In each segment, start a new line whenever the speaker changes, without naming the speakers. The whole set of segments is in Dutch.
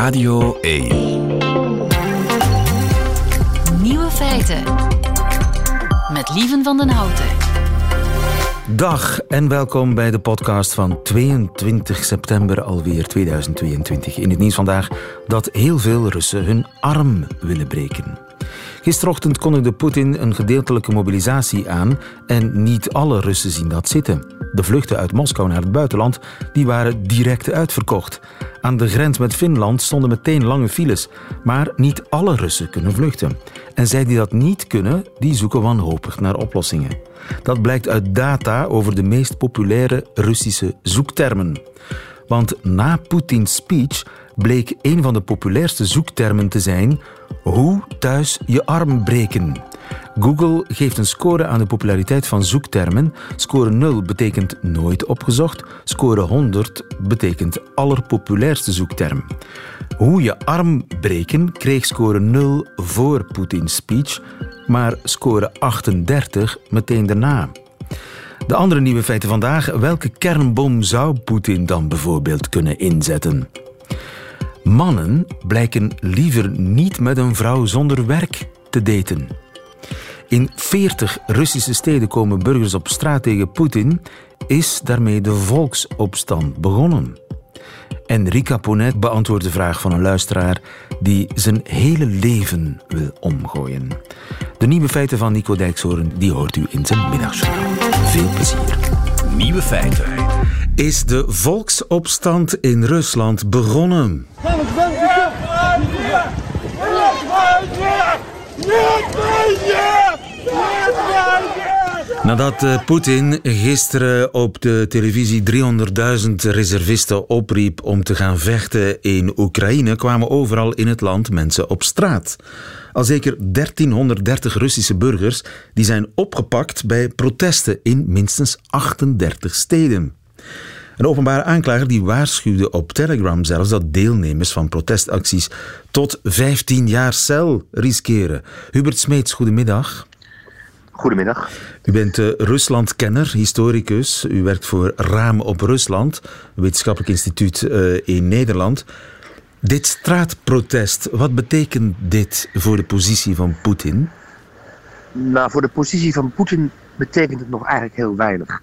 Radio 1.
Nieuwe feiten. Met Lieven van den Houten.
Dag en welkom bij de podcast van 22 september alweer 2022. In het nieuws vandaag dat heel veel Russen hun arm willen breken. Gisterochtend kondigde Poetin een gedeeltelijke mobilisatie aan en niet alle Russen zien dat zitten. De vluchten uit Moskou naar het buitenland die waren direct uitverkocht. Aan de grens met Finland stonden meteen lange files, maar niet alle Russen kunnen vluchten. En zij die dat niet kunnen, die zoeken wanhopig naar oplossingen. Dat blijkt uit data over de meest populaire Russische zoektermen. Want na Poetins speech bleek een van de populairste zoektermen te zijn hoe thuis je arm breken. Google geeft een score aan de populariteit van zoektermen. Score 0 betekent nooit opgezocht. Score 100 betekent allerpopulairste zoekterm. Hoe je arm breken kreeg score 0 voor Poetins speech, maar score 38 meteen daarna. De andere nieuwe feiten vandaag. Welke kernbom zou Poetin dan bijvoorbeeld kunnen inzetten? Mannen blijken liever niet met een vrouw zonder werk te daten. In 40 Russische steden komen burgers op straat tegen Poetin. Is daarmee de volksopstand begonnen? En Rika Ponet beantwoordt de vraag van een luisteraar die zijn hele leven wil omgooien. De nieuwe feiten van Nico Dijkshoorn die hoort u in zijn middagjournaal. Veel plezier.
Nieuwe feiten.
Is de volksopstand in Rusland begonnen? Nadat uh, Poetin gisteren op de televisie 300.000 reservisten opriep om te gaan vechten in Oekraïne, kwamen overal in het land mensen op straat. Al zeker 1330 Russische burgers die zijn opgepakt bij protesten in minstens 38 steden. Een openbare aanklager die waarschuwde op Telegram zelfs dat deelnemers van protestacties tot 15 jaar cel riskeren. Hubert Smeets, goedemiddag.
Goedemiddag.
U bent uh, Ruslandkenner, historicus. U werkt voor Raam op Rusland, een wetenschappelijk instituut uh, in Nederland. Dit straatprotest, wat betekent dit voor de positie van Poetin?
Nou, voor de positie van Poetin betekent het nog eigenlijk heel weinig.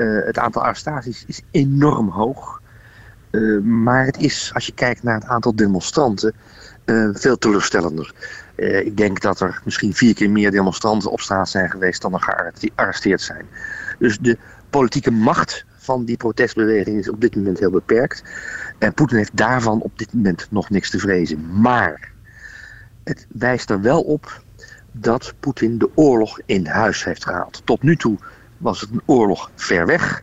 Uh, het aantal arrestaties is enorm hoog. Uh, maar het is, als je kijkt naar het aantal demonstranten, uh, veel teleurstellender. ik denk dat er misschien vier keer meer demonstranten op straat zijn geweest dan er gearresteerd zijn. Dus de politieke macht van die protestbeweging is op dit moment heel beperkt. En Poetin heeft daarvan op dit moment nog niks te vrezen. Maar het wijst er wel op dat Poetin de oorlog in huis heeft gehaald. Tot nu toe was het een oorlog ver weg,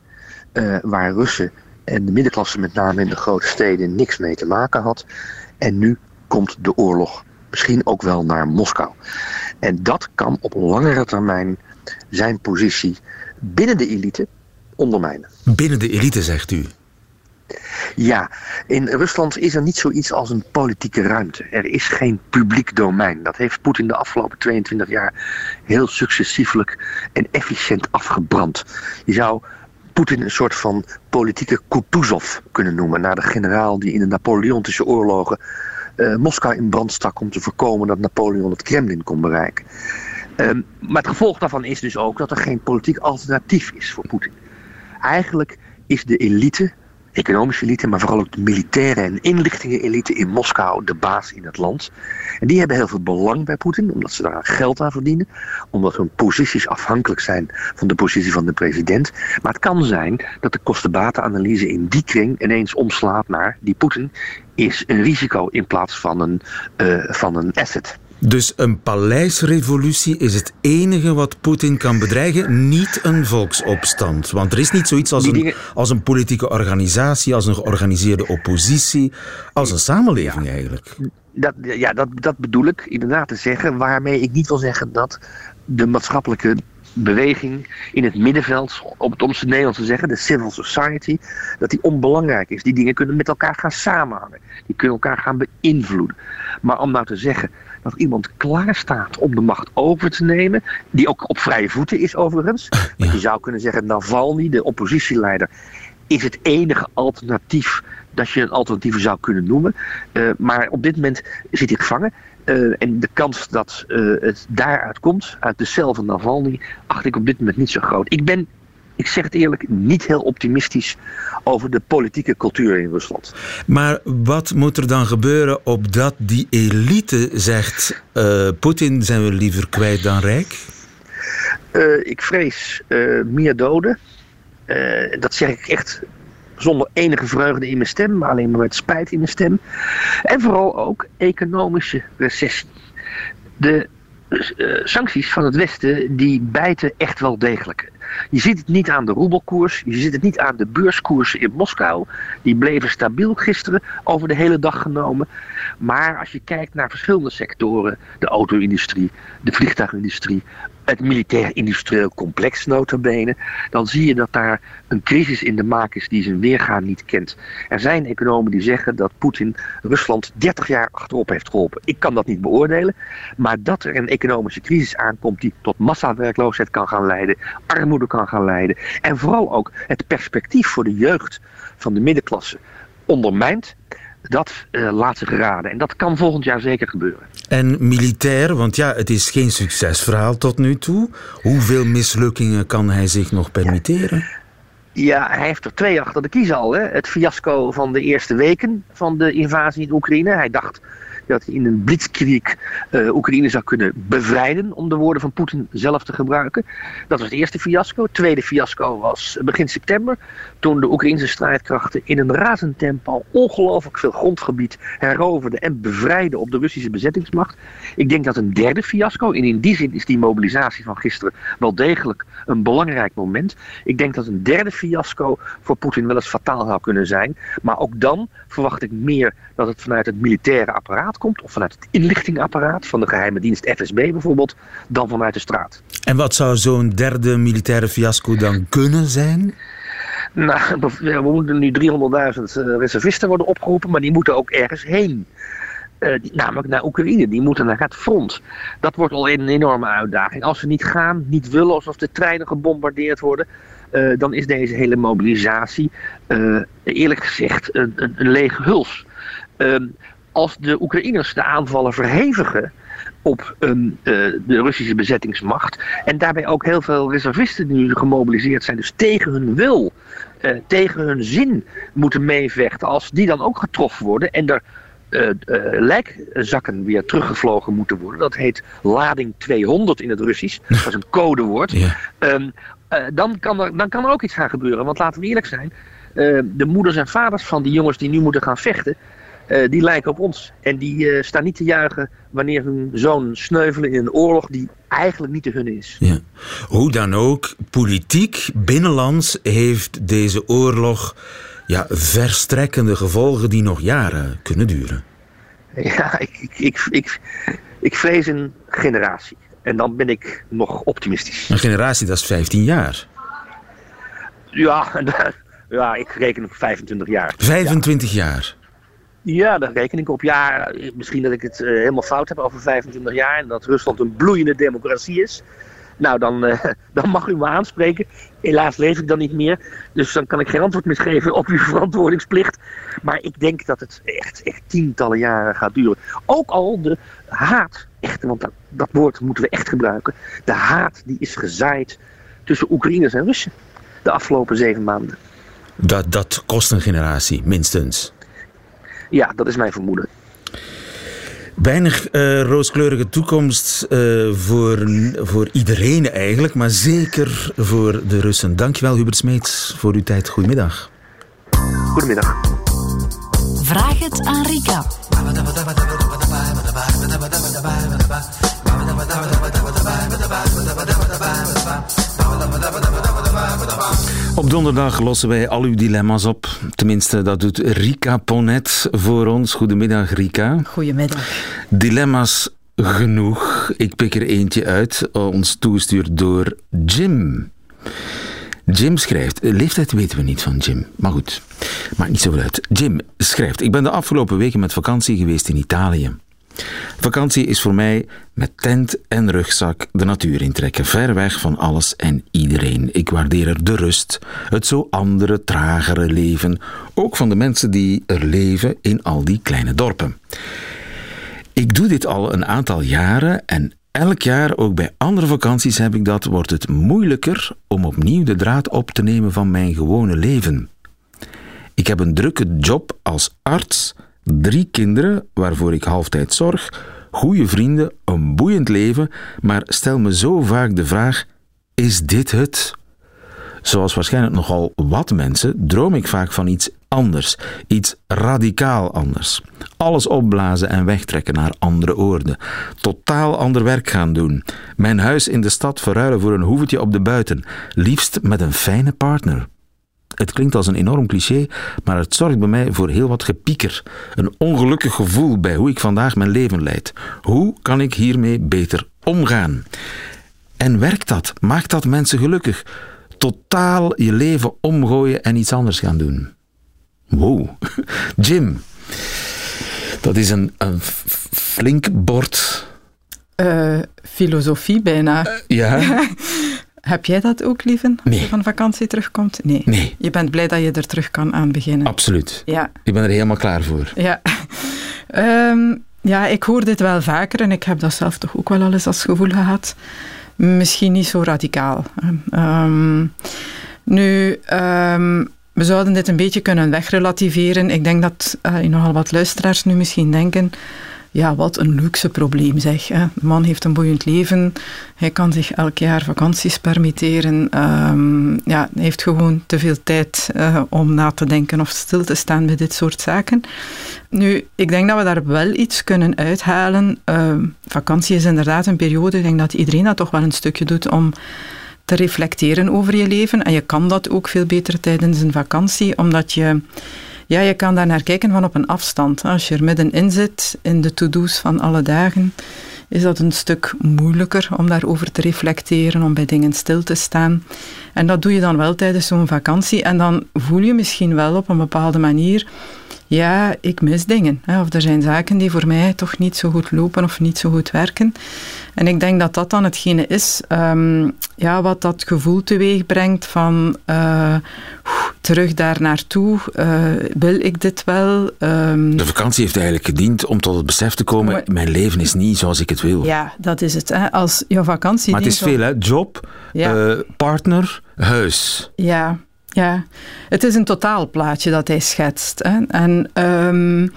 uh, waar Russen en de middenklasse met name in de grote steden niks mee te maken had. En nu komt de oorlog misschien ook wel naar Moskou. En dat kan op langere termijn zijn positie binnen de elite ondermijnen.
Binnen de elite, zegt u?
Ja, in Rusland is er niet zoiets als een politieke ruimte. Er is geen publiek domein. Dat heeft Poetin de afgelopen 22 jaar heel successiefelijk en efficiënt afgebrand. Je zou Poetin een soort van politieke Kutuzov kunnen noemen, naar de generaal die in de Napoleontische oorlogen uh, Moskou in brand stak om te voorkomen dat Napoleon het Kremlin kon bereiken. Um, maar het gevolg daarvan is dus ook dat er geen politiek alternatief is voor Poetin. Eigenlijk is de elite economische elite, maar vooral ook de militaire en inlichtingenelite in Moskou de baas in het land. En die hebben heel veel belang bij Poetin, omdat ze daar geld aan verdienen, omdat hun posities afhankelijk zijn van de positie van de president. Maar het kan zijn dat de kostenbatenanalyse in die kring ineens omslaat naar die Poetin is een risico in plaats van een, uh, van een asset.
Dus een paleisrevolutie is het enige wat Poetin kan bedreigen, niet een volksopstand. Want er is niet zoiets als, een, als een politieke organisatie, als een georganiseerde oppositie, als een samenleving eigenlijk.
Dat, ja, dat, dat bedoel ik inderdaad te zeggen, waarmee ik niet wil zeggen dat de maatschappelijke beweging in het middenveld, om het om het Nederlands te zeggen, de civil society, dat die onbelangrijk is. Die dingen kunnen met elkaar gaan samenhangen. Die kunnen elkaar gaan beïnvloeden. Maar om nou te zeggen dat iemand klaar staat om de macht over te nemen, die ook op vrije voeten is overigens. Want je zou kunnen zeggen, Navalny, de oppositieleider, is het enige alternatief dat je een alternatieve zou kunnen noemen. Uh, maar op dit moment zit hij gevangen. Uh, en de kans dat uh, het daaruit komt, uit de cel van Navalny, acht ik op dit moment niet zo groot. Ik ben, ik zeg het eerlijk, niet heel optimistisch over de politieke cultuur in Rusland.
Maar wat moet er dan gebeuren opdat die elite zegt: uh, Poetin zijn we liever kwijt dan rijk?
ik vrees meer doden. dat zeg ik echt zonder enige vreugde in mijn stem, maar alleen maar met spijt in mijn stem. En vooral ook economische recessie. De sancties van het Westen die bijten echt wel degelijk. Je ziet het niet aan de roebelkoers, je ziet het niet aan de beurskoersen in Moskou. Die bleven stabiel gisteren over de hele dag genomen. Maar als je kijkt naar verschillende sectoren, de auto-industrie, de vliegtuigindustrie, het militair-industrieel complex notabene, dan zie je dat daar een crisis in de maak is die zijn weergaan niet kent. Er zijn economen die zeggen dat Poetin Rusland 30 jaar achterop heeft geholpen. Ik kan dat niet beoordelen, maar dat er een economische crisis aankomt die tot massawerkloosheid kan gaan leiden, armoede kan gaan leiden en vooral ook het perspectief voor de jeugd van de middenklasse ondermijnt, dat uh, laat zich raden. En dat kan volgend jaar zeker gebeuren.
En militair, want ja, het is geen succesverhaal tot nu toe. Hoeveel mislukkingen kan hij zich nog permitteren?
Ja, hij heeft er twee achter de kiezen al. Hè. Het fiasco van de eerste weken van de invasie in Oekraïne. Hij dacht dat hij in een blitzkrieg uh, Oekraïne zou kunnen bevrijden, om de woorden van Poetin zelf te gebruiken. Dat was het eerste fiasco. Het tweede fiasco was begin september, toen de Oekraïnse strijdkrachten in een razend tempo ongelooflijk veel grondgebied heroverden en bevrijden op de Russische bezettingsmacht. Ik denk dat een derde fiasco, en in die zin is die mobilisatie van gisteren wel degelijk een belangrijk moment. Ik denk dat een derde fiasco voor Poetin wel eens fataal zou kunnen zijn. Maar ook dan verwacht ik meer dat het vanuit het militaire apparaat komt, of vanuit het inlichtingapparaat van de geheime dienst FSB bijvoorbeeld, dan vanuit de straat.
En wat zou zo'n derde militaire fiasco dan kunnen zijn?
Nou, we moeten nu 300.000 eh, reservisten worden opgeroepen, maar die moeten ook ergens heen. Uh, namelijk naar Oekraïne, die moeten naar het front. Dat wordt al een enorme uitdaging. Als ze niet gaan, niet willen, alsof de treinen gebombardeerd worden, uh, dan is deze hele mobilisatie, uh, eerlijk gezegd, een, een, een lege huls. Ehm, als de Oekraïners de aanvallen verhevigen op um, de Russische bezettingsmacht. En daarbij ook heel veel reservisten nu gemobiliseerd zijn, dus tegen hun wil, uh, tegen hun zin moeten meevechten. Als die dan ook getroffen worden en er uh, uh, lijkzakken weer teruggevlogen moeten worden. Dat heet lading 200 in het Russisch. Dat is een codewoord. Ja. Um, dan, kan er, dan kan er ook iets gaan gebeuren. Want laten we eerlijk zijn. de moeders en vaders van die jongens die nu moeten gaan vechten uh, die lijken op ons. En die uh, staan niet te juichen wanneer hun zoon sneuvelen in een oorlog die eigenlijk niet te hun is.
Ja. Hoe dan ook, politiek, binnenlands heeft deze oorlog ja, verstrekkende gevolgen die nog jaren kunnen duren.
Ja, ik, ik, ik, ik, ik vrees een generatie. En dan ben ik nog optimistisch.
Een generatie, dat is 15 jaar.
Ja, ja ik reken op 25 jaar.
25 ja. jaar?
Ja, daar reken ik op. Ja, misschien dat ik het uh, helemaal fout heb over 25 jaar en dat Rusland een bloeiende democratie is. Nou, dan, uh, dan mag u me aanspreken. Helaas leef ik dan niet meer. Dus dan kan ik geen antwoord meer geven op uw verantwoordingsplicht. Maar ik denk dat het echt, echt tientallen jaren gaat duren. Ook al de haat, echt, want dat, dat woord moeten we echt gebruiken. De haat die is gezaaid tussen Oekraïners en Russen de afgelopen zeven maanden.
Dat, dat kost een generatie, minstens.
Ja, dat is mijn vermoeden.
Weinig uh, rooskleurige toekomst uh, voor, voor iedereen eigenlijk, maar zeker voor de Russen. Dankjewel Hubert Smeets voor uw tijd. Goedemiddag.
Goedemiddag.
Vraag het aan Rika.
Op donderdag lossen wij al uw dilemma's op. Tenminste, dat doet Rika Ponet voor ons. Goedemiddag, Rika.
Goedemiddag.
Dilemma's genoeg. Ik pik er eentje uit, ons toegestuurd door Jim. Jim schrijft, leeftijd weten we niet van Jim, maar goed, maakt niet zoveel uit. Jim schrijft, ik ben de afgelopen weken met vakantie geweest in Italië. Vakantie is voor mij met tent en rugzak de natuur intrekken, ver weg van alles en iedereen. Ik waardeer er de rust, het zo andere, tragere leven, ook van de mensen die er leven in al die kleine dorpen. Ik doe dit al een aantal jaren en elk jaar, ook bij andere vakanties heb ik dat, wordt het moeilijker om opnieuw de draad op te nemen van mijn gewone leven. Ik heb een drukke job als arts, drie kinderen waarvoor ik halftijd zorg, goede vrienden, een boeiend leven, maar stel me zo vaak de vraag: is dit het? Zoals waarschijnlijk nogal wat mensen droom ik vaak van iets anders, iets radicaal anders. Alles opblazen en wegtrekken naar andere oorden. Totaal ander werk gaan doen. Mijn huis in de stad verruilen voor een hoevetje op de buiten, liefst met een fijne partner. Het klinkt als een enorm cliché, maar het zorgt bij mij voor heel wat gepieker. Een ongelukkig gevoel bij hoe ik vandaag mijn leven leid. Hoe kan ik hiermee beter omgaan? En werkt dat? Maakt dat mensen gelukkig? Totaal je leven omgooien en iets anders gaan doen. Wow. Jim, dat is een, een flink bord.
Uh, filosofie bijna.
Uh, ja.
Heb jij dat ook, lieven?
Nee.
Als je van vakantie terugkomt? Nee.
Nee.
Je bent blij dat je er terug kan aan beginnen.
Absoluut.
Ja.
Ik ben er helemaal klaar voor.
Ja. Um, ja, ik hoor dit wel vaker en ik heb dat zelf toch ook wel al eens als gevoel gehad. Misschien niet zo radicaal. Um, nu, um, we zouden dit een beetje kunnen wegrelativeren. Ik denk dat uh, nogal wat luisteraars nu misschien denken ja, wat een luxe probleem zeg. Hè. Man heeft een boeiend leven. Hij kan zich elk jaar vakanties permitteren. Um, ja, hij heeft gewoon te veel tijd uh, om na te denken of stil te staan bij dit soort zaken. Nu, ik denk dat we daar wel iets kunnen uithalen. Uh, vakantie is inderdaad een periode, ik denk dat iedereen dat toch wel een stukje doet om te reflecteren over je leven. En je kan dat ook veel beter tijdens een vakantie, omdat je ja, je kan daar naar kijken van op een afstand. Als je er middenin zit, in de to-do's van alle dagen, is dat een stuk moeilijker om daarover te reflecteren, om bij dingen stil te staan. En dat doe je dan wel tijdens zo'n vakantie. En dan voel je misschien wel op een bepaalde manier, ja, ik mis dingen. Of er zijn zaken die voor mij toch niet zo goed lopen of niet zo goed werken. En ik denk dat dat dan hetgene is um, ja, wat dat gevoel teweeg brengt van uh, terug daar naartoe. Uh, wil ik dit wel? Um,
de vakantie heeft eigenlijk gediend om tot het besef te komen: maar, mijn leven is niet zoals ik het wil.
Ja, dat is het. Hè. Als je vakantie.
Maar het is veel, hè? Job, ja. uh, partner, huis.
Ja. Ja, het is een totaalplaatje dat hij schetst. Hè. En um,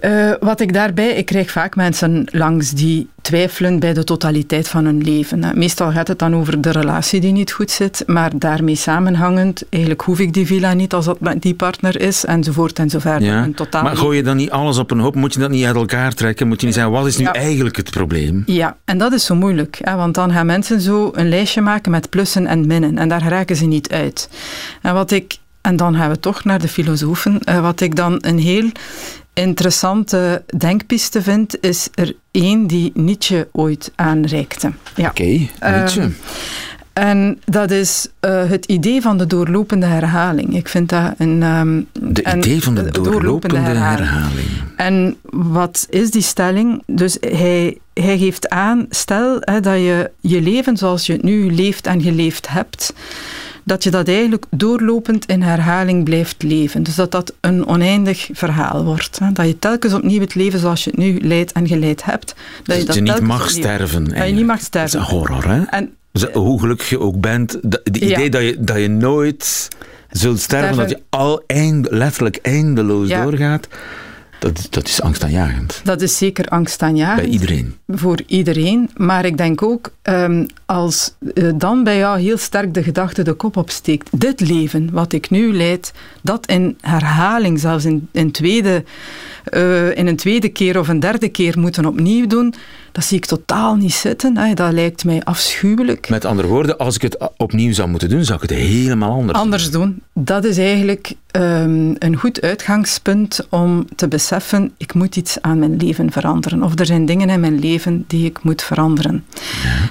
uh, wat ik daarbij, ik krijg vaak mensen langs die twijfelen bij de totaliteit van hun leven. Hè. Meestal gaat het dan over de relatie die niet goed zit, maar daarmee samenhangend, eigenlijk hoef ik die villa niet als dat die partner is, enzovoort enzovoort.
Ja,
een totaal
maar gooi je dan niet alles op een hoop? Moet je dat niet uit elkaar trekken? Moet je niet zeggen, wat is nu ja. eigenlijk het probleem?
Ja, en dat is zo moeilijk, hè, want dan gaan mensen zo een lijstje maken met plussen en minnen, en daar raken ze niet uit. En wat ik en dan gaan we toch naar de filosofen. Uh, wat ik dan een heel interessante denkpiste vind, is er één die Nietzsche ooit aanreikte. Ja.
Oké, okay, Nietzsche. Um,
en dat is uh, het idee van de doorlopende herhaling. Ik vind dat een. Um,
de idee van de, de doorlopende, doorlopende herhaling. herhaling.
En wat is die stelling? Dus hij, hij geeft aan, stel hè, dat je je leven zoals je het nu leeft en geleefd hebt, dat je dat eigenlijk doorlopend in herhaling blijft leven. Dus dat dat een oneindig verhaal wordt. Hè. Dat je telkens opnieuw het leven zoals je het nu leidt en geleid hebt. Dat
dus
je, dat
je niet mag
opnieuw,
sterven.
Dat je niet mag sterven.
Dat is een horror, hè?
En,
dus hoe gelukkig je ook bent, het idee
Ja.
dat, je, dat je nooit zult sterven,
Sterven.
dat je al eind, letterlijk eindeloos
Ja.
doorgaat, dat, dat is angstaanjagend.
dat is zeker angstaanjagend.
Bij iedereen.
Voor iedereen. Maar ik denk ook, ehm, als eh, dan bij jou heel sterk de gedachte de kop opsteekt. Dit leven, wat ik nu leid, dat in herhaling, zelfs in, in, tweede, eh, in een tweede keer of een derde keer moeten opnieuw doen, dat zie ik totaal niet zitten. Hè. Dat lijkt mij afschuwelijk.
Met andere woorden, als ik het opnieuw zou moeten doen, zou ik het helemaal anders
Anders doen. Dat is eigenlijk ehm, een goed uitgangspunt om te beseffen, ik moet iets aan mijn leven veranderen. Of er zijn dingen in mijn leven die ik moet veranderen.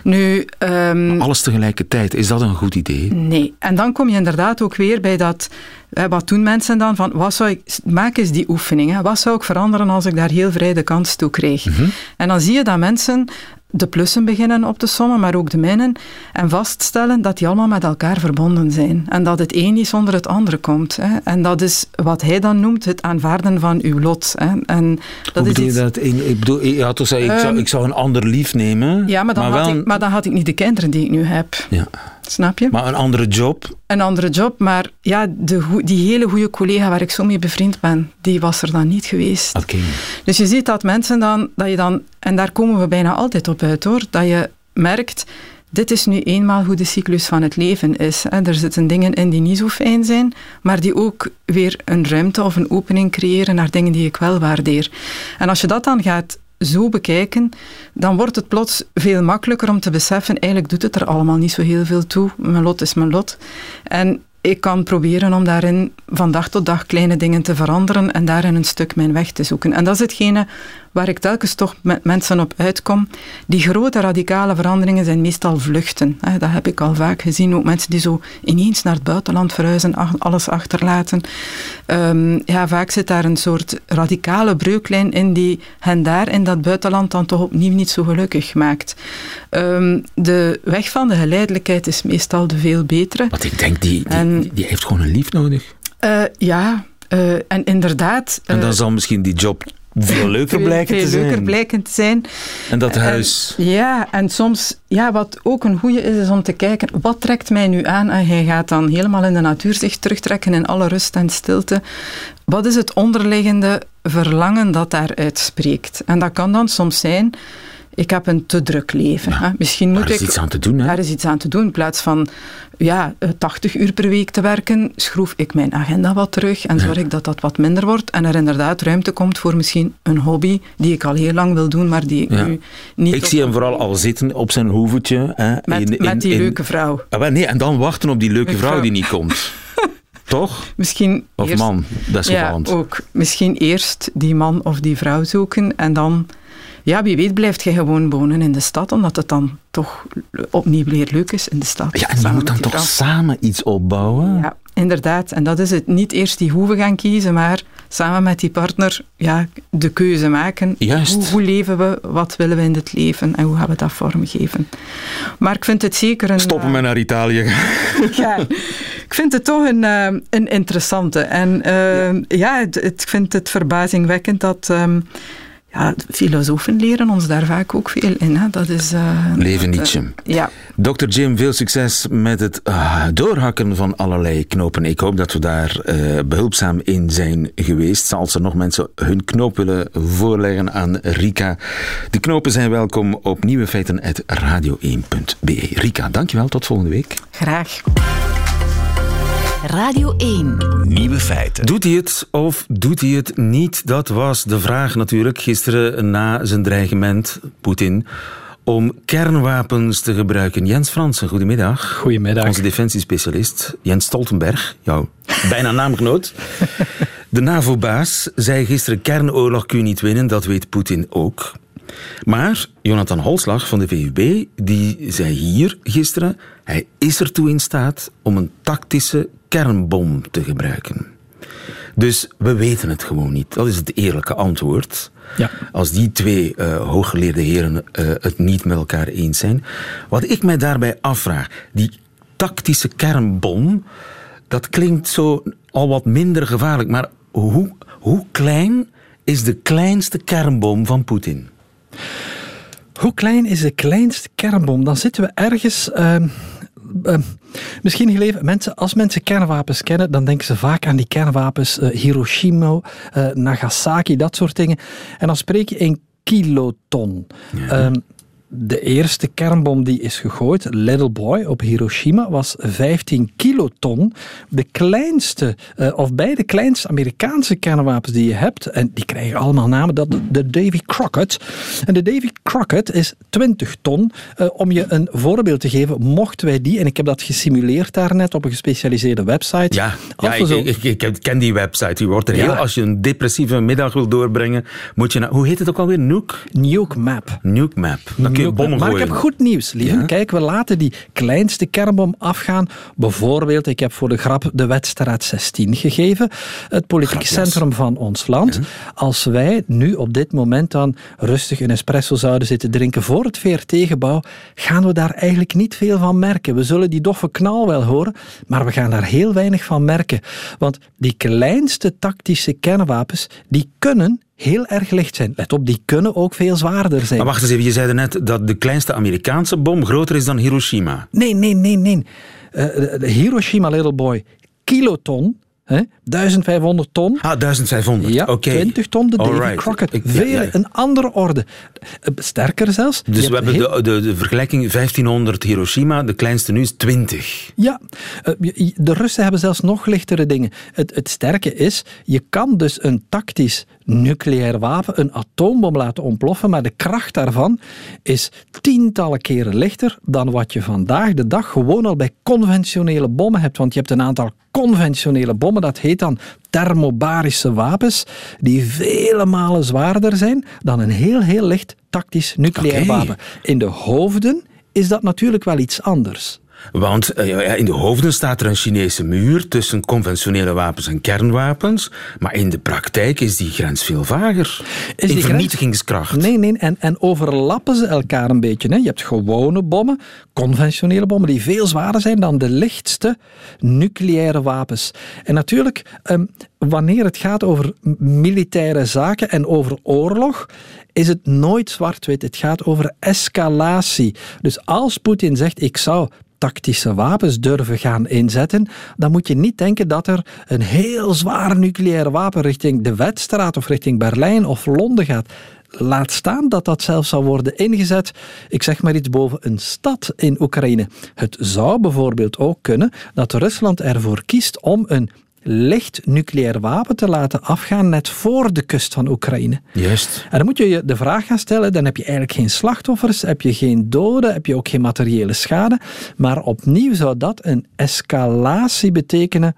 Nu, ehm,
doen. Alles tegelijkertijd, is dat een goed idee?
Nee. En dan kom je inderdaad ook weer bij dat wat doen mensen dan? Van, wat zou ik, maak eens die oefening. Hè. Wat zou ik veranderen als ik daar heel vrij de kans toe kreeg?
Mhm.
En dan zie je dat mensen de plussen beginnen op te sommen, maar ook de minnen. En vaststellen dat die allemaal met elkaar verbonden zijn. En dat het een niet zonder het andere komt. Hè. En dat is wat hij dan noemt het aanvaarden van uw lot. Hè. En dat
Hoe
is
bedoel je
iets-
dat? Ik, ik bedoel, ja, toch zei, ik, zou,
Ehm,
ik zou een ander lief nemen.
Ja, maar dan,
maar
had
wel
ik, maar dan had ik niet de kinderen die ik nu heb.
Ja.
Snap je?
Maar een andere job.
Een andere job, maar ja, de, die hele goede collega waar ik zo mee bevriend ben, die was er dan niet geweest.
Oké.
Dus je ziet dat mensen dan, dat je dan, en daar komen we bijna altijd op uit hoor, dat je merkt, dit is nu eenmaal hoe de cyclus van het leven is. Hè. Er zitten dingen in die niet zo fijn zijn, maar die ook weer een ruimte of een opening creëren naar dingen die ik wel waardeer. En als je dat dan gaat zo bekijken, dan wordt het plots veel makkelijker om te beseffen, eigenlijk doet het er allemaal niet zo heel veel toe. Mijn lot is mijn lot. En ik kan proberen om daarin van dag tot dag kleine dingen te veranderen en daarin een stuk mijn weg te zoeken. En dat is hetgene waar ik telkens toch met mensen op uitkom. Die grote radicale veranderingen zijn meestal vluchten. Dat heb ik al vaak gezien. Ook mensen die zo ineens naar het buitenland verhuizen, alles achterlaten. Ehm, ja, vaak zit daar een soort radicale breuklijn in die hen daar in dat buitenland dan toch opnieuw niet zo gelukkig maakt. Ehm, de weg van de geleidelijkheid is meestal de veel betere.
Want ik denk, die, die,
En-
die, die heeft gewoon een lief nodig.
Eh, ja, eh, en inderdaad.
En dan
eh,
zal misschien die job veel leuker blijken
veel
te zijn.
leuker blijken te zijn.
En dat
En-
huis.
ja, en soms, ja, wat ook een goede is, is om te kijken, wat trekt mij nu aan? En hij gaat dan helemaal in de natuur zich terugtrekken in alle rust en stilte. Wat is het onderliggende verlangen dat daaruit spreekt? En dat kan dan soms zijn, ik heb een te druk leven. hè. Misschien moet
Daar is
ik...
iets aan te doen, hè?
Daar is iets aan te doen. In plaats van ja, eh, 80 uur per week te werken, schroef ik mijn agenda wat terug en zorg ik dat dat wat minder wordt. En er inderdaad ruimte komt voor misschien een hobby die ik al heel lang wil doen, maar die ik
Ja.
nu niet...
Ik zie hem vooral al zitten op zijn hoevertje. Hè,
Met,
in- in-
met die
in-
leuke vrouw.
Ah, nee, en dan wachten op die leuke vrouw
vrouw.
die niet komt. Toch?
Misschien
Of
eerst,
man,
Ja,
desgevallend.
ook. Misschien eerst die man of die vrouw zoeken en dan... Ja, wie weet blijft je gewoon wonen in de stad, omdat het dan toch opnieuw weer leuk is in de stad.
Ja, en je moet dan toch
vrouw.
samen iets opbouwen?
Ja, inderdaad. En dat is het. Niet eerst die hoeven gaan kiezen, maar samen met die partner ja, de keuze maken.
Juist.
Hoe, hoe leven we? Wat willen we in het leven? En hoe gaan we dat vormgeven? Maar ik vind het zeker een...
Stoppen
eh,
met naar Italië
ja, ik vind het toch een, eh, een interessante. En eh, ja, het, het- ik vind het verbazingwekkend dat... ehm, ja, filosofen leren ons daar vaak ook veel in. Hè. Dat is... eh,
Leven Nietzsche.
eh, ja.
Dr. Jim, veel succes met het ah, doorhakken van allerlei knopen. Ik hoop dat we daar eh, behulpzaam in zijn geweest. Als er nog mensen hun knoop willen voorleggen aan Rika. De knopen zijn welkom op nieuwefeiten.radio1.be. Rika, dankjewel. Tot volgende week.
Graag.
Radio 1.
Nieuwe feiten.
Doet hij het of doet hij het niet? Dat was de vraag natuurlijk gisteren na zijn dreigement, Poetin, om kernwapens te gebruiken. Jens Fransen, goedemiddag.
Goedemiddag.
Onze defensiespecialist, Jens Stoltenberg, jouw bijna naamgenoot. De NAVO-baas zei gisteren, kernoorlog kun je niet winnen, dat weet Poetin ook. Maar Jonathan Holslag van de VUB, die zei hier gisteren, hij is ertoe in staat om een tactische kernbom te gebruiken. Dus we weten het gewoon niet. Dat is het eerlijke antwoord.
Ja.
Als die twee eh, hooggeleerde heren eh, het niet met elkaar eens zijn. Wat ik mij daarbij afvraag, die tactische kernbom, dat klinkt zo al wat minder gevaarlijk. Maar hoe, hoe klein is de kleinste kernbom van Poetin?
Hoe klein is de kleinste kernbom? Dan zitten we ergens. ehm, ehm, misschien geleven mensen, als mensen kernwapens kennen, dan denken ze vaak aan die kernwapens eh, Hiroshima, eh, Nagasaki, dat soort dingen. En dan spreek je in kiloton. Ehm, de eerste kernbom die is gegooid, Little Boy op Hiroshima, was 15 kiloton. De kleinste, eh, of beide kleinste Amerikaanse kernwapens die je hebt, en die krijgen allemaal namen, dat de Davy Crockett. En de Davy Crockett is 20 ton. Eh, om je een voorbeeld te geven, mochten wij die, en ik heb dat gesimuleerd daarnet op een gespecialiseerde website.
Ja, ik, ik, ik, ik ken die website. U wordt er heel, als je een depressieve middag wil doorbrengen, moet je naar, hoe heet het ook alweer? Nuke?
Nuke Map.
Nuke Map. Dat bommen
Maar ik heb goed nieuws, lieve.
Ja?
Kijk, we laten die kleinste kernbom afgaan. Bijvoorbeeld, ik heb voor de grap de Wetstraat 16 gegeven. Het politiek centrum van ons land. Als wij nu op dit moment dan rustig een espresso zouden zitten drinken voor het VRT-gebouw, gaan we daar eigenlijk niet veel van merken. We zullen die doffe knal wel horen, maar we gaan daar heel weinig van merken. Want die kleinste tactische kernwapens, die kunnen heel erg licht zijn. Let op, die kunnen ook veel zwaarder zijn.
Maar wacht eens even, je zei net dat de kleinste Amerikaanse bom groter is dan Hiroshima.
Nee, nee, nee, nee. De Hiroshima Little Boy, kiloton, hè, 1500 ton.
Ah, 1500.
Ja,
Oké.
20 ton, de Davy. Crockett.
Ik-
Veel,
ja.
een andere orde. Eh, Sterker zelfs.
Dus we hebben
heel-
de, de, de vergelijking 1500 Hiroshima, de kleinste nu is 20.
Ja, eh, de Russen hebben zelfs nog lichtere dingen. Het, het sterke is, je kan dus een tactisch nucleair wapen, een atoombom laten ontploffen, maar de kracht daarvan is tientallen keren lichter dan wat je vandaag de dag gewoon al bij conventionele bommen hebt. Want je hebt een aantal conventionele bommen, dat heet dan thermobarische wapens, die vele malen zwaarder zijn dan een heel, heel licht tactisch nucleair wapen. In de hoofden is dat natuurlijk wel iets anders.
Want eh, in de hoofden staat er een Chinese muur tussen conventionele wapens en kernwapens. Maar in de praktijk is die grens veel vager.
Is
in
die grens-
vernietigingskracht.
Nee, nee, en, en overlappen ze elkaar een beetje. Hè? Je hebt gewone bommen, conventionele bommen, die veel zwaarder zijn dan de lichtste nucleaire wapens. En natuurlijk, ehm, wanneer het gaat over militaire zaken en over oorlog, is het nooit zwart-wit. Het gaat over escalatie. Dus als Poetin zegt, ik zou tactische wapens durven gaan inzetten, dan moet je niet denken dat er een heel zwaar nucleair wapen richting de Wetstraat of richting Berlijn of Londen gaat. Laat staan dat dat zelfs zal worden ingezet, ik zeg maar iets boven een stad in Oekraïne. Het zou bijvoorbeeld ook kunnen dat Rusland ervoor kiest om een licht nucleair wapen te laten afgaan net voor de kust van Oekraïne.
Juist.
En dan moet je je de vraag gaan stellen, dan heb je eigenlijk geen slachtoffers, heb je geen doden, heb je ook geen materiële schade. Maar opnieuw zou dat een escalatie betekenen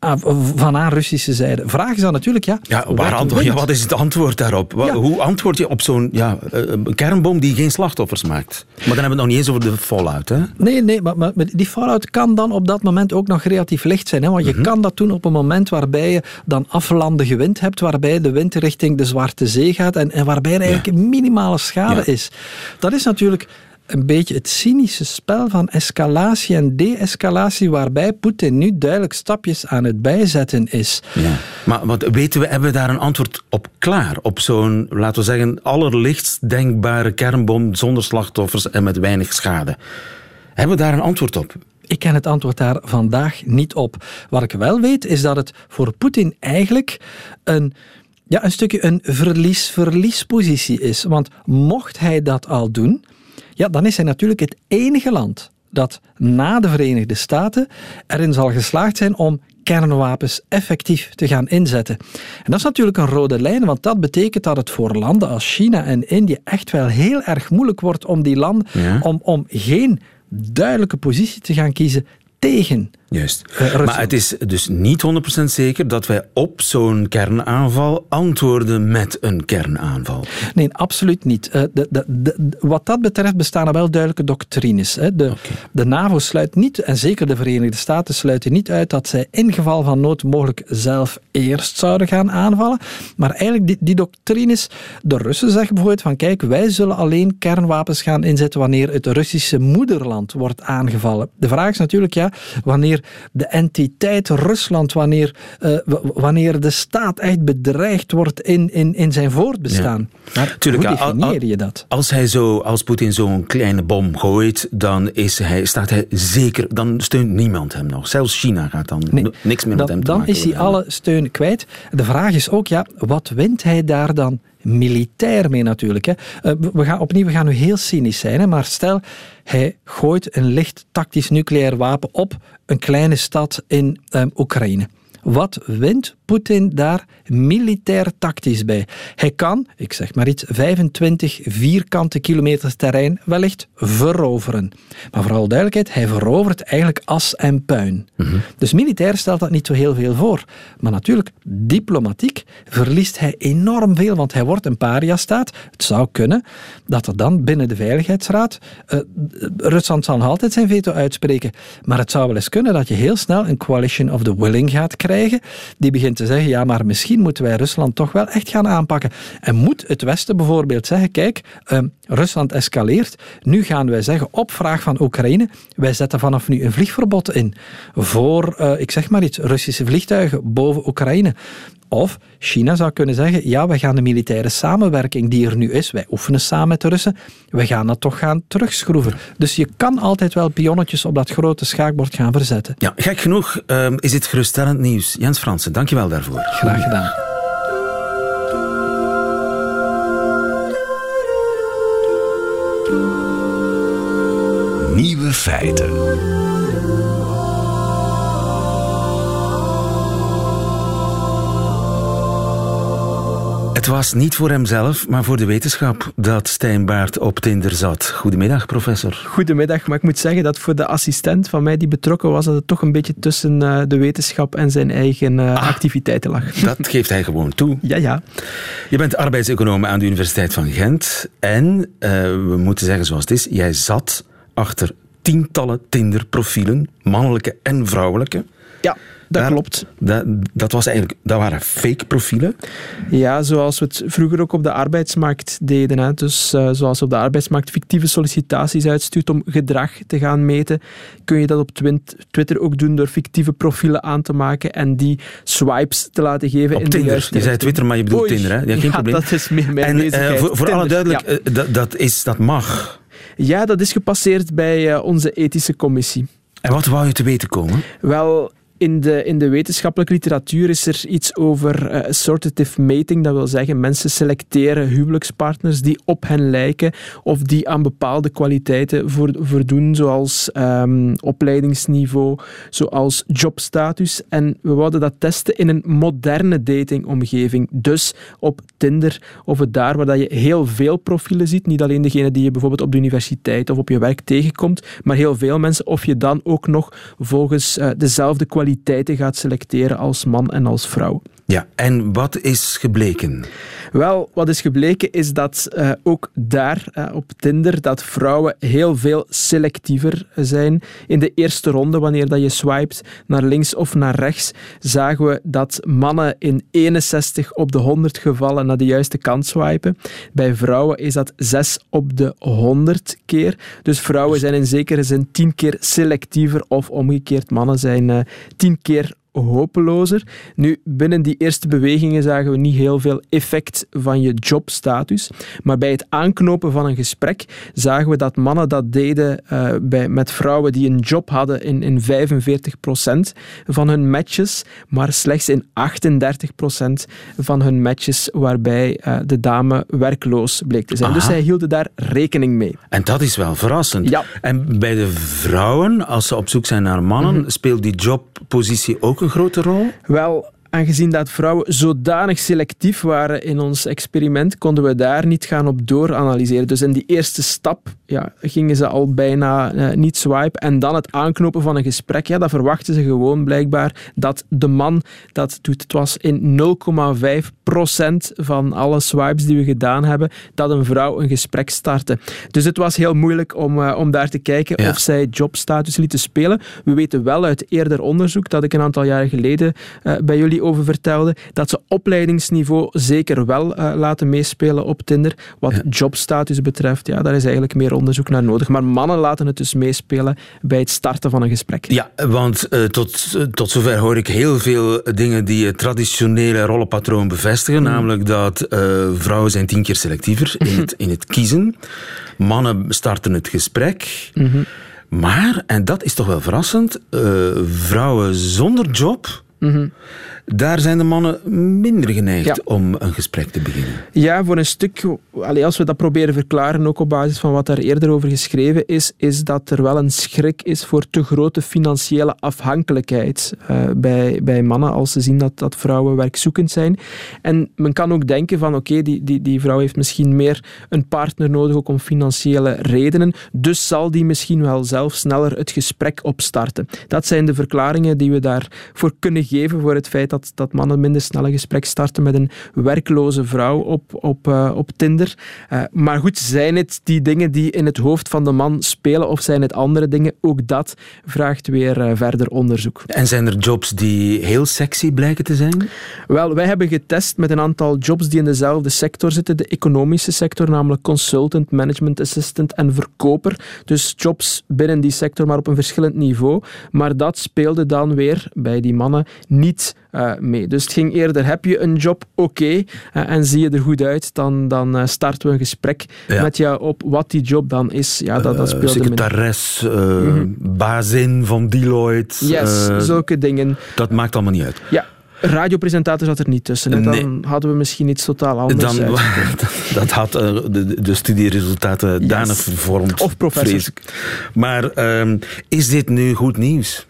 aan Russische zijde. Vraag is dan natuurlijk, ja,
Ja,
wat
waar antwoord, ja, wat is het antwoord daarop?
Ja.
Hoe antwoord je op zo'n ja, eh, een kernbom die geen slachtoffers maakt? Maar dan hebben we het nog niet eens over de fallout. Hè?
Nee, nee, maar, die fallout kan dan op dat moment ook nog relatief licht zijn. Hè? Want je kan dat doen op een moment waarbij je dan aflandige wind hebt, waarbij de wind richting de Zwarte Zee gaat en, en waarbij er eigenlijk minimale schade is. Dat is natuurlijk een beetje het cynische spel van escalatie en de-escalatie, waarbij Poetin nu duidelijk stapjes aan het bijzetten is.
Ja. Maar wat weten we, hebben we daar een antwoord op klaar? Op zo'n, laten we zeggen, allerlichtst denkbare kernbom zonder slachtoffers en met weinig schade. Hebben we daar een antwoord op?
Ik ken het antwoord daar vandaag niet op. Wat ik wel weet, is dat het voor Poetin eigenlijk een, ja, een stukje een verlies-verliespositie is. Want mocht hij dat al doen, ja, dan is hij natuurlijk het enige land dat na de Verenigde Staten erin zal geslaagd zijn om kernwapens effectief te gaan inzetten. En dat is natuurlijk een rode lijn, want dat betekent dat het voor landen als China en India echt wel heel erg moeilijk wordt om die landen,
Ja.
om, om geen duidelijke positie te gaan kiezen tegen
Juist.
Rusland.
maar het is dus niet 100% zeker dat wij op zo'n kernaanval antwoorden met een kernaanval.
Nee, absoluut niet. Eh, de, de, de- wat dat betreft bestaan er wel duidelijke doctrines. Hè. De, de NAVO sluit niet, en zeker de Verenigde Staten sluiten niet uit dat zij in geval van nood mogelijk zelf eerst zouden gaan aanvallen. Maar eigenlijk die, die doctrines, de Russen zeggen bijvoorbeeld van kijk, wij zullen alleen kernwapens gaan inzetten wanneer het Russische moederland wordt aangevallen. De vraag is natuurlijk ja, wanneer de entiteit Rusland, wanneer, eh, wanneer de staat echt bedreigd wordt in, in, in zijn voortbestaan. Maar
Tuurlijk,
hoe
ja,
definieer je dat?
Als, hij zo, als Poetin zo'n kleine bom gooit, dan is hij, staat hij zeker, dan steunt niemand hem nog. Zelfs China gaat dan
Nee,
niks meer
dan,
met hem te
dan
maken
is hij alle steun kwijt. De vraag is ook, ja, wat wint hij daar dan militair mee natuurlijk? Hè? Eh, we- gaan, opnieuw, we gaan nu heel cynisch zijn, hè, maar stel, hij gooit een licht tactisch nucleair wapen op een kleine stad in ehm, Oekraïne. Wat wint Poetin daar militair tactisch bij. Hij kan, ik zeg maar iets, 25 vierkante kilometer terrein wellicht veroveren. Maar vooral duidelijkheid, hij verovert eigenlijk as en puin. Dus militair stelt dat niet zo heel veel voor. Maar natuurlijk, diplomatiek verliest hij enorm veel, want hij wordt een paria-staat. Het zou kunnen dat er dan binnen de Veiligheidsraad, uh, Rusland zal nog altijd zijn veto uitspreken, maar het zou wel eens kunnen dat je heel snel een coalition of the willing gaat krijgen, die begint te zeggen, ja, maar misschien moeten wij Rusland toch wel echt gaan aanpakken. En moet het Westen bijvoorbeeld zeggen, kijk, uh, Rusland escaleert, nu gaan wij zeggen, op vraag van Oekraïne, wij zetten vanaf nu een vliegverbod in voor, uh, ik zeg maar iets, Russische vliegtuigen boven Oekraïne. Of China zou kunnen zeggen, ja, we gaan de militaire samenwerking die er nu is, wij oefenen samen met de Russen, we gaan dat toch gaan terugschroeven. Dus je kan altijd wel pionnetjes op dat grote schaakbord gaan verzetten.
Ja, gek genoeg um, is dit geruststellend nieuws. Jens Fransen, dankjewel daarvoor.
Graag gedaan.
Nieuwe feiten.
Het was niet voor hemzelf, maar voor de wetenschap dat Stijn Baart op Tinder zat. Goedemiddag, professor.
Goedemiddag, maar ik moet zeggen dat voor de assistent van mij die betrokken was, dat het toch een beetje tussen uh, de wetenschap en zijn eigen uh, ah, activiteiten lag.
Dat geeft hij gewoon toe.
Ja, ja.
Je bent arbeidseconoom aan de Universiteit van Gent en, uh, we moeten zeggen zoals het is, jij zat achter tientallen Tinder-profielen, mannelijke en vrouwelijke.
Ja. Dat
Daar,
klopt.
Dat, dat, was eigenlijk, dat waren fake profielen.
Ja, zoals we het vroeger ook op de arbeidsmarkt deden. Hè. Dus uh, zoals op de arbeidsmarkt fictieve sollicitaties uitstuurt om gedrag te gaan meten, kun je dat op Twitter ook doen door fictieve profielen aan te maken en die swipes te laten geven
op
in
Tinder.
de juiste
Je zei Twitter, maar je bedoelt
Oei,
Tinder, hè? Ja, geen
ja,
probleem.
dat is meer mijn
En uh, voor, voor alle duidelijk,
ja.
uh, dat, dat, is, dat mag.
Ja, dat is gepasseerd bij onze ethische commissie.
En wat wou je te weten komen?
Wel, in de, in de wetenschappelijke literatuur is er iets over uh, assortative mating. Dat wil zeggen, mensen selecteren huwelijkspartners die op hen lijken of die aan bepaalde kwaliteiten voldoen, zoals um, opleidingsniveau, zoals jobstatus. En we wouden dat testen in een moderne datingomgeving. Dus op Tinder of het daar waar dat je heel veel profielen ziet. Niet alleen degene die je bijvoorbeeld op de universiteit of op je werk tegenkomt, maar heel veel mensen. Of je dan ook nog volgens uh, dezelfde kwaliteiten kwaliteiten gaat selecteren als man en als vrouw.
Ja, en wat is gebleken?
Wel, wat is gebleken is dat uh, ook daar uh, op Tinder dat vrouwen heel veel selectiever zijn. In de eerste ronde, wanneer dat je swipet naar links of naar rechts, zagen we dat mannen in 61 op de 100 gevallen naar de juiste kant swipen. Bij vrouwen is dat 6 op de 100 keer. Dus vrouwen zijn in zekere zin 10 keer selectiever of omgekeerd. Mannen zijn uh, 10 keer hopelozer. Nu, binnen die eerste bewegingen zagen we niet heel veel effect van je jobstatus. Maar bij het aanknopen van een gesprek zagen we dat mannen dat deden uh, bij, met vrouwen die een job hadden in, in 45% van hun matches, maar slechts in 38% van hun matches waarbij uh, de dame werkloos bleek te zijn.
Aha.
Dus zij hielden daar rekening mee.
En dat is wel verrassend.
Ja.
En bij de vrouwen, als ze op zoek zijn naar mannen, mm -hmm. speelt die jobpositie ook een grote rol?
Wel, aangezien dat vrouwen zodanig selectief waren in ons experiment, konden we daar niet gaan op dooranalyseren. Dus in die eerste stap ja, gingen ze al bijna uh, niet swipen. En dan het aanknopen van een gesprek, ja, dat verwachten ze gewoon blijkbaar dat de man dat doet. Het was in 0,5% van alle swipes die we gedaan hebben, dat een vrouw een gesprek startte. Dus het was heel moeilijk om, uh, om daar te kijken ja. of zij jobstatus lieten spelen. We weten wel uit eerder onderzoek dat ik een aantal jaren geleden uh, bij jullie over vertelde, dat ze opleidingsniveau zeker wel laten meespelen op Tinder. Wat ja. jobstatus betreft, ja, daar is eigenlijk meer onderzoek naar nodig. Maar mannen laten het dus meespelen bij het starten van een gesprek.
Ja, want uh, tot, uh, tot zover hoor ik heel veel dingen die het traditionele rollenpatroon bevestigen. Mm. Namelijk dat vrouwen zijn tien keer selectiever in, het, in het kiezen. Mannen starten het gesprek.
Mm -hmm.
Maar, en dat is toch wel verrassend, vrouwen zonder job
Mm -hmm.
Daar zijn de mannen minder geneigd
Ja.
om een gesprek te beginnen.
Ja, voor een stuk, als we dat proberen verklaren, ook op basis van wat daar eerder over geschreven is, is dat er wel een schrik is voor te grote financiële afhankelijkheid eh, bij, bij mannen als ze zien dat, dat vrouwen werkzoekend zijn. En men kan ook denken van oké, die, die, die vrouw heeft misschien meer een partner nodig, ook om financiële redenen, dus zal die misschien wel zelf sneller het gesprek opstarten. Dat zijn de verklaringen die we daarvoor kunnen geven voor het feit dat, dat mannen minder snel een gesprek starten met een werkloze vrouw op, op, eh, op Tinder. Eh, maar goed, zijn het die dingen die in het hoofd van de man spelen of zijn het andere dingen? Ook dat vraagt weer eh, verder onderzoek.
En zijn er jobs die heel sexy blijken te zijn?
Wel, wij hebben getest met een aantal jobs die in dezelfde sector zitten. De economische sector, namelijk consultant, management assistant en verkoper. Dus jobs binnen die sector, maar op een verschillend niveau. Maar dat speelde dan weer bij die mannen niet eh, mee. Dus het ging eerder, heb je een job, oké, eh, en zie je er goed uit, dan, dan eh, starten we een gesprek
Ja.
met jou op wat die job dan is. Ja, dat, dat speelde
secretares, eh, bazin van Deloitte.
Yes, zulke dingen.
dat maakt allemaal niet uit.
Ja, radiopresentator zat er niet tussen. hè. Dan hadden we misschien iets totaal anders
Dan, dat had de, de studieresultaten danig vervormd.
Of professor.
Maar ehm, is dit nu goed nieuws?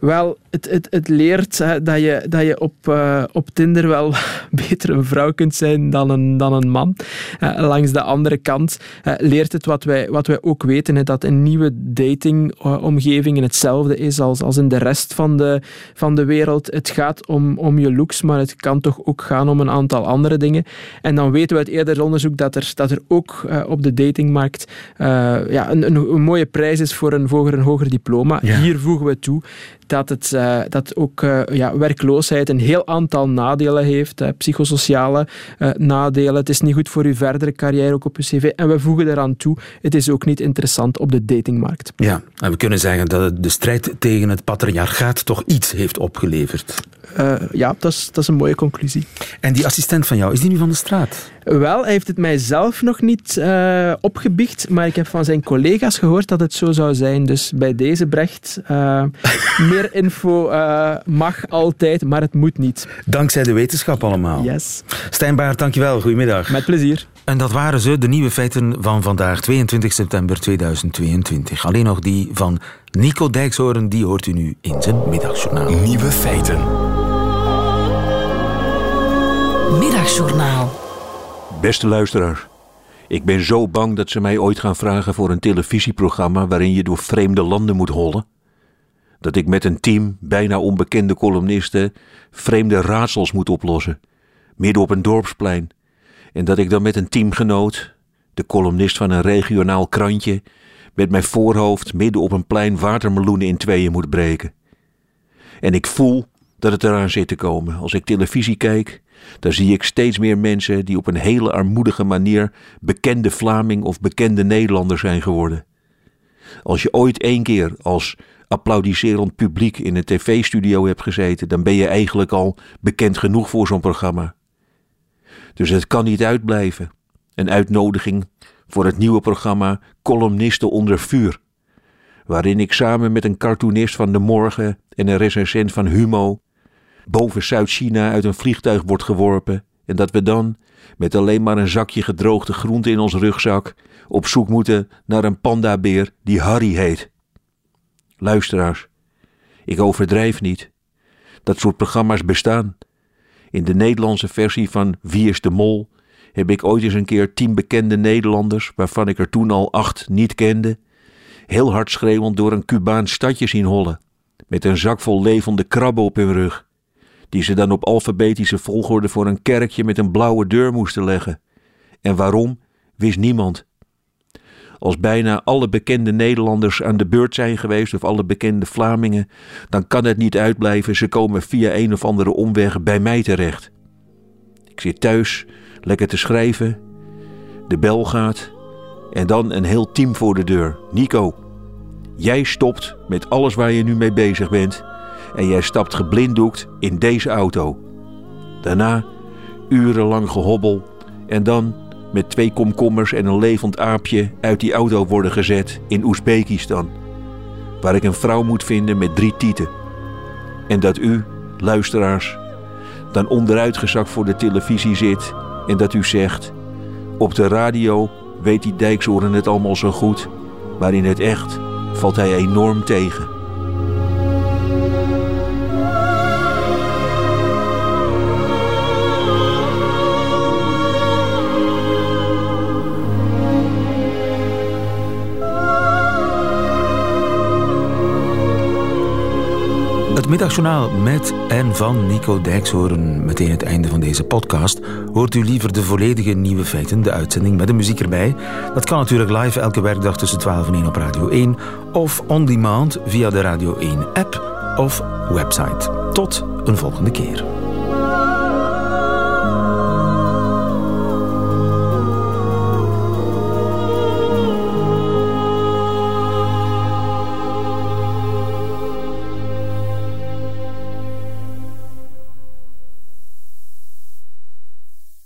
Wel, het, het, het leert hè, dat je, dat je op, eh, op Tinder wel beter een vrouw kunt zijn dan een, dan een man. Eh, langs de andere kant eh, leert het wat wij, wat wij ook weten, hè, dat een nieuwe datingomgeving hetzelfde is als, als in de rest van de, van de wereld. Het gaat om, om je looks, maar het kan toch ook gaan om een aantal andere dingen. En dan weten we uit eerder onderzoek dat er, dat er ook op de datingmarkt ja, een, een, een mooie prijs is voor een, voor een hoger diploma.
Ja.
Hier voegen we toe dat, het, eh, dat ook eh, ja, werkloosheid een heel aantal nadelen heeft, psychosociale eh, nadelen. Het is niet goed voor uw verdere carrière, ook op uw cv. En we voegen daaraan toe, het is ook niet interessant op de datingmarkt.
Ja, en we kunnen zeggen dat de strijd tegen het patriarchaat toch iets heeft opgeleverd.
Eh, ja, dat is, dat is een mooie conclusie.
En die assistent van jou, is die nu van de straat?
Wel, hij heeft het mij zelf nog niet eh, opgebiecht, maar ik heb van zijn collega's gehoord dat het zo zou zijn. Dus bij deze Brecht, eh, meer info eh, mag altijd, maar het moet niet.
Dankzij de wetenschap allemaal.
Yes.
Stijn Baert, dankjewel. Goedemiddag.
Met plezier.
En dat waren ze, de nieuwe feiten van vandaag, 22 september 2022. Alleen nog die van Nico Dijkshoorn, die hoort u nu in zijn middagjournaal.
Nieuwe feiten.
Middagjournaal.
Beste luisteraars, ik ben zo bang dat ze mij ooit gaan vragen voor een televisieprogramma waarin je door vreemde landen moet hollen. Dat ik met een team bijna onbekende columnisten vreemde raadsels moet oplossen, midden op een dorpsplein. En dat ik dan met een teamgenoot, de columnist van een regionaal krantje, met mijn voorhoofd midden op een plein watermeloenen in tweeën moet breken. En ik voel dat het eraan zit te komen. Als ik televisie kijk, dan zie ik steeds meer mensen die op een hele armoedige manier bekende Vlaming of bekende Nederlander zijn geworden. Als je ooit één keer als applaudisserend publiek in een tv-studio hebt gezeten, dan ben je eigenlijk al bekend genoeg voor zo'n programma. Dus het kan niet uitblijven. Een uitnodiging voor het nieuwe programma Columnisten onder vuur waarin ik samen met een cartoonist van De Morgen en een recensent van Humo boven Zuid-China uit een vliegtuig wordt geworpen en dat we dan, met alleen maar een zakje gedroogde groente in ons rugzak, op zoek moeten naar een pandabeer die Harry heet. Luisteraars, ik overdrijf niet. Dat soort programma's bestaan. In de Nederlandse versie van Wie is de Mol heb ik ooit eens een keer tien bekende Nederlanders, waarvan ik er toen al acht niet kende, heel hard schreeuwend door een Cubaans stadje zien hollen, met een zak vol levende krabben op hun rug, die ze dan op alfabetische volgorde voor een kerkje met een blauwe deur moesten leggen. En waarom, wist niemand. Als bijna alle bekende Nederlanders aan de beurt zijn geweest, of alle bekende Vlamingen, dan kan het niet uitblijven, ze komen via een of andere omweg bij mij terecht. Ik zit thuis, lekker te schrijven, de bel gaat en dan een heel team voor de deur. Nico, jij stopt met alles waar je nu mee bezig bent en jij stapt geblinddoekt in deze auto. Daarna urenlang gehobbel en dan met twee komkommers en een levend aapje uit die auto worden gezet in Oezbekistan, waar ik een vrouw moet vinden met drie tieten. En dat u, luisteraars, dan onderuitgezakt voor de televisie zit en dat u zegt: Op de radio weet die Dijksoren het allemaal zo goed, maar in het echt valt hij enorm tegen.
Het middagjournaal met en van Nico Dijkshoorn. Meteen het einde van deze podcast. Hoort u liever de volledige nieuwe feiten, de uitzending met de muziek erbij? Dat kan natuurlijk live elke werkdag tussen 12 en 1 op Radio 1 of on demand via de Radio 1 app of website. Tot een volgende keer.